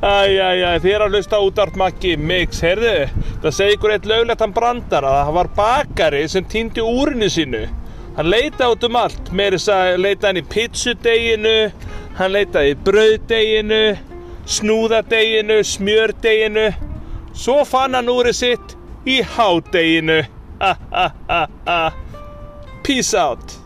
Æjæjæ, þið er að hlusta út árt makki mix, heyrðu Það segi ykkur eitt löglegt hann brandar að það var bakari sem týndi úrinu sínu. Hann leitaði út um allt, meiri að leitaði hann í pizzudeginu Hann leitaði í brauðdeginu, snúðadeginu, smjördeginu. Svo fann hann úrið sitt í hádeginu. Peace out.